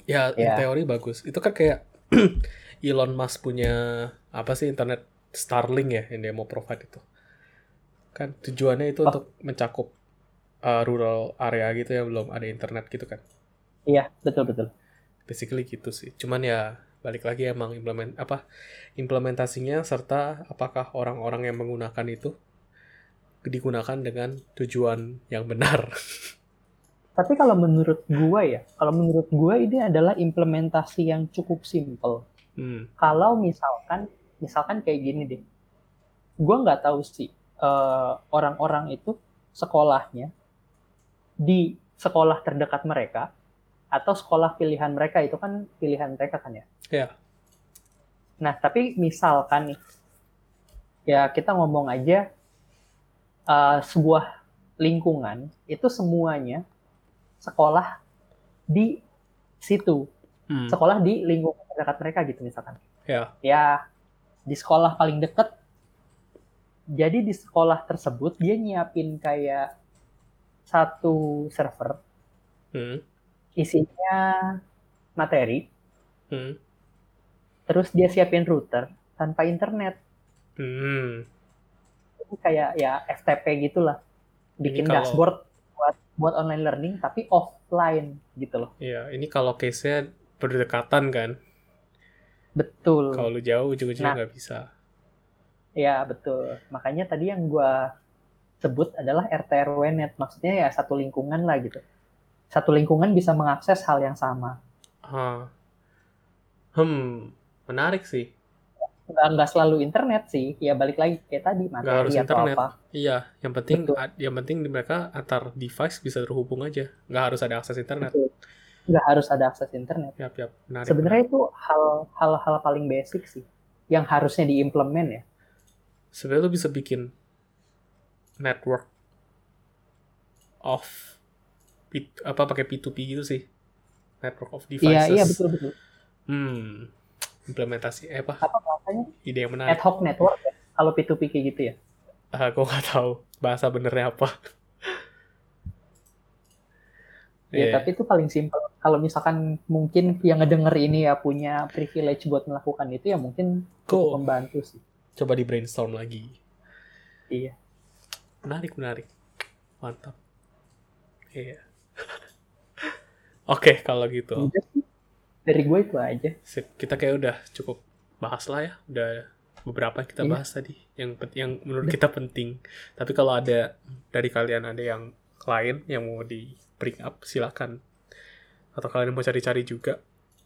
Ya, Ya. teori bagus. Itu kan kayak Elon Musk punya apa sih internet Starlink ya yang dia mau provide itu. Kan tujuannya itu Oh. untuk mencakup uh, rural area gitu yang belum ada internet gitu kan. iya betul betul Basically gitu sih. Cuman ya balik lagi emang implement apa implementasinya serta apakah orang-orang yang menggunakan itu digunakan dengan tujuan yang benar. Tapi kalau menurut gua ya, kalau menurut gua ini adalah implementasi yang cukup simple. Hmm. Kalau misalkan, misalkan kayak gini deh, gua nggak tahu sih eh, orang-orang itu sekolahnya di sekolah terdekat mereka atau sekolah pilihan mereka itu kan pilihan mereka kan ya. Ya. Nah tapi misalkan nih, ya kita ngomong aja eh, sebuah lingkungan itu semuanya sekolah di situ Hmm. sekolah di lingkungan terdekat mereka gitu misalkan Ya. ya di sekolah paling deket jadi di sekolah tersebut dia nyiapin kayak satu server Hmm. isinya materi Hmm. Terus dia siapin router tanpa internet Hmm. Jadi kayak ya FTP gitulah bikin kalau- dashboard buat buat online learning tapi offline gitu loh Iya, ini kalau case-nya berdekatan kan. betul Kalau lu jauh ujung-ujungnya Nah. nggak bisa. Ya, betul. Makanya tadi yang gua sebut adalah RT RW net. Maksudnya ya satu lingkungan lah gitu. Satu lingkungan bisa mengakses hal yang sama. Ah. Hmm, menarik sih. Nggak, nggak selalu internet sih. Ya balik lagi kayak tadi Nggak materi harus atau internet. apa. Iya, yang penting Betul. yang penting di mereka antar device bisa terhubung aja. Nggak harus ada akses internet. Betul. Nggak harus ada akses internet. Yap, yap. Menarik. Sebenarnya itu hal hal-hal paling basic sih yang harusnya diimplement ya. Sebenarnya lu bisa bikin network of apa pakai P2P gitu sih. Network of devices. Iya, iya betul betul. Hmm. Implementasi eh apa? Apa bahasanya? Ide yang Ad menarik. hoc network ya. Kalau P2P kayak gitu ya. Ah, gue nggak tahu bahasa benernya apa. Ya, Iya. tapi itu paling simpel. Kalau misalkan mungkin yang ngedenger ini ya punya privilege buat melakukan itu ya mungkin cukup Cool. membantu sih. Coba di brainstorm lagi. Iya. Menarik, menarik. Mantap. Iya. Oke, kalau gitu. Dari gue itu aja. Sip. Kita kayak udah cukup bahas lah ya. Udah beberapa yang kita Iya. bahas tadi. Yang yang menurut kita penting. Tapi kalau ada dari kalian ada yang lain yang mau di bring up, silakan. Atau kalian mau cari-cari juga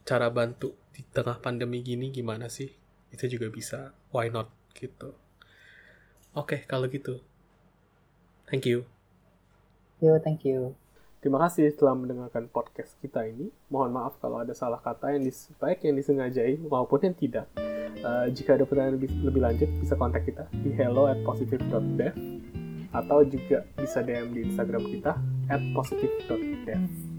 cara bantu di tengah pandemi gini gimana sih? Itu juga bisa. Why not? Gitu. Oke, kalau gitu. Thank you. Yo, thank you. Terima kasih telah mendengarkan podcast kita ini. Mohon maaf kalau ada salah kata yang dis baik yang disengajai maupun yang tidak. Eh, jika ada pertanyaan lebih, lebih lanjut, bisa kontak kita di hello at positive.dev atau juga bisa DM di Instagram kita at positive.dev.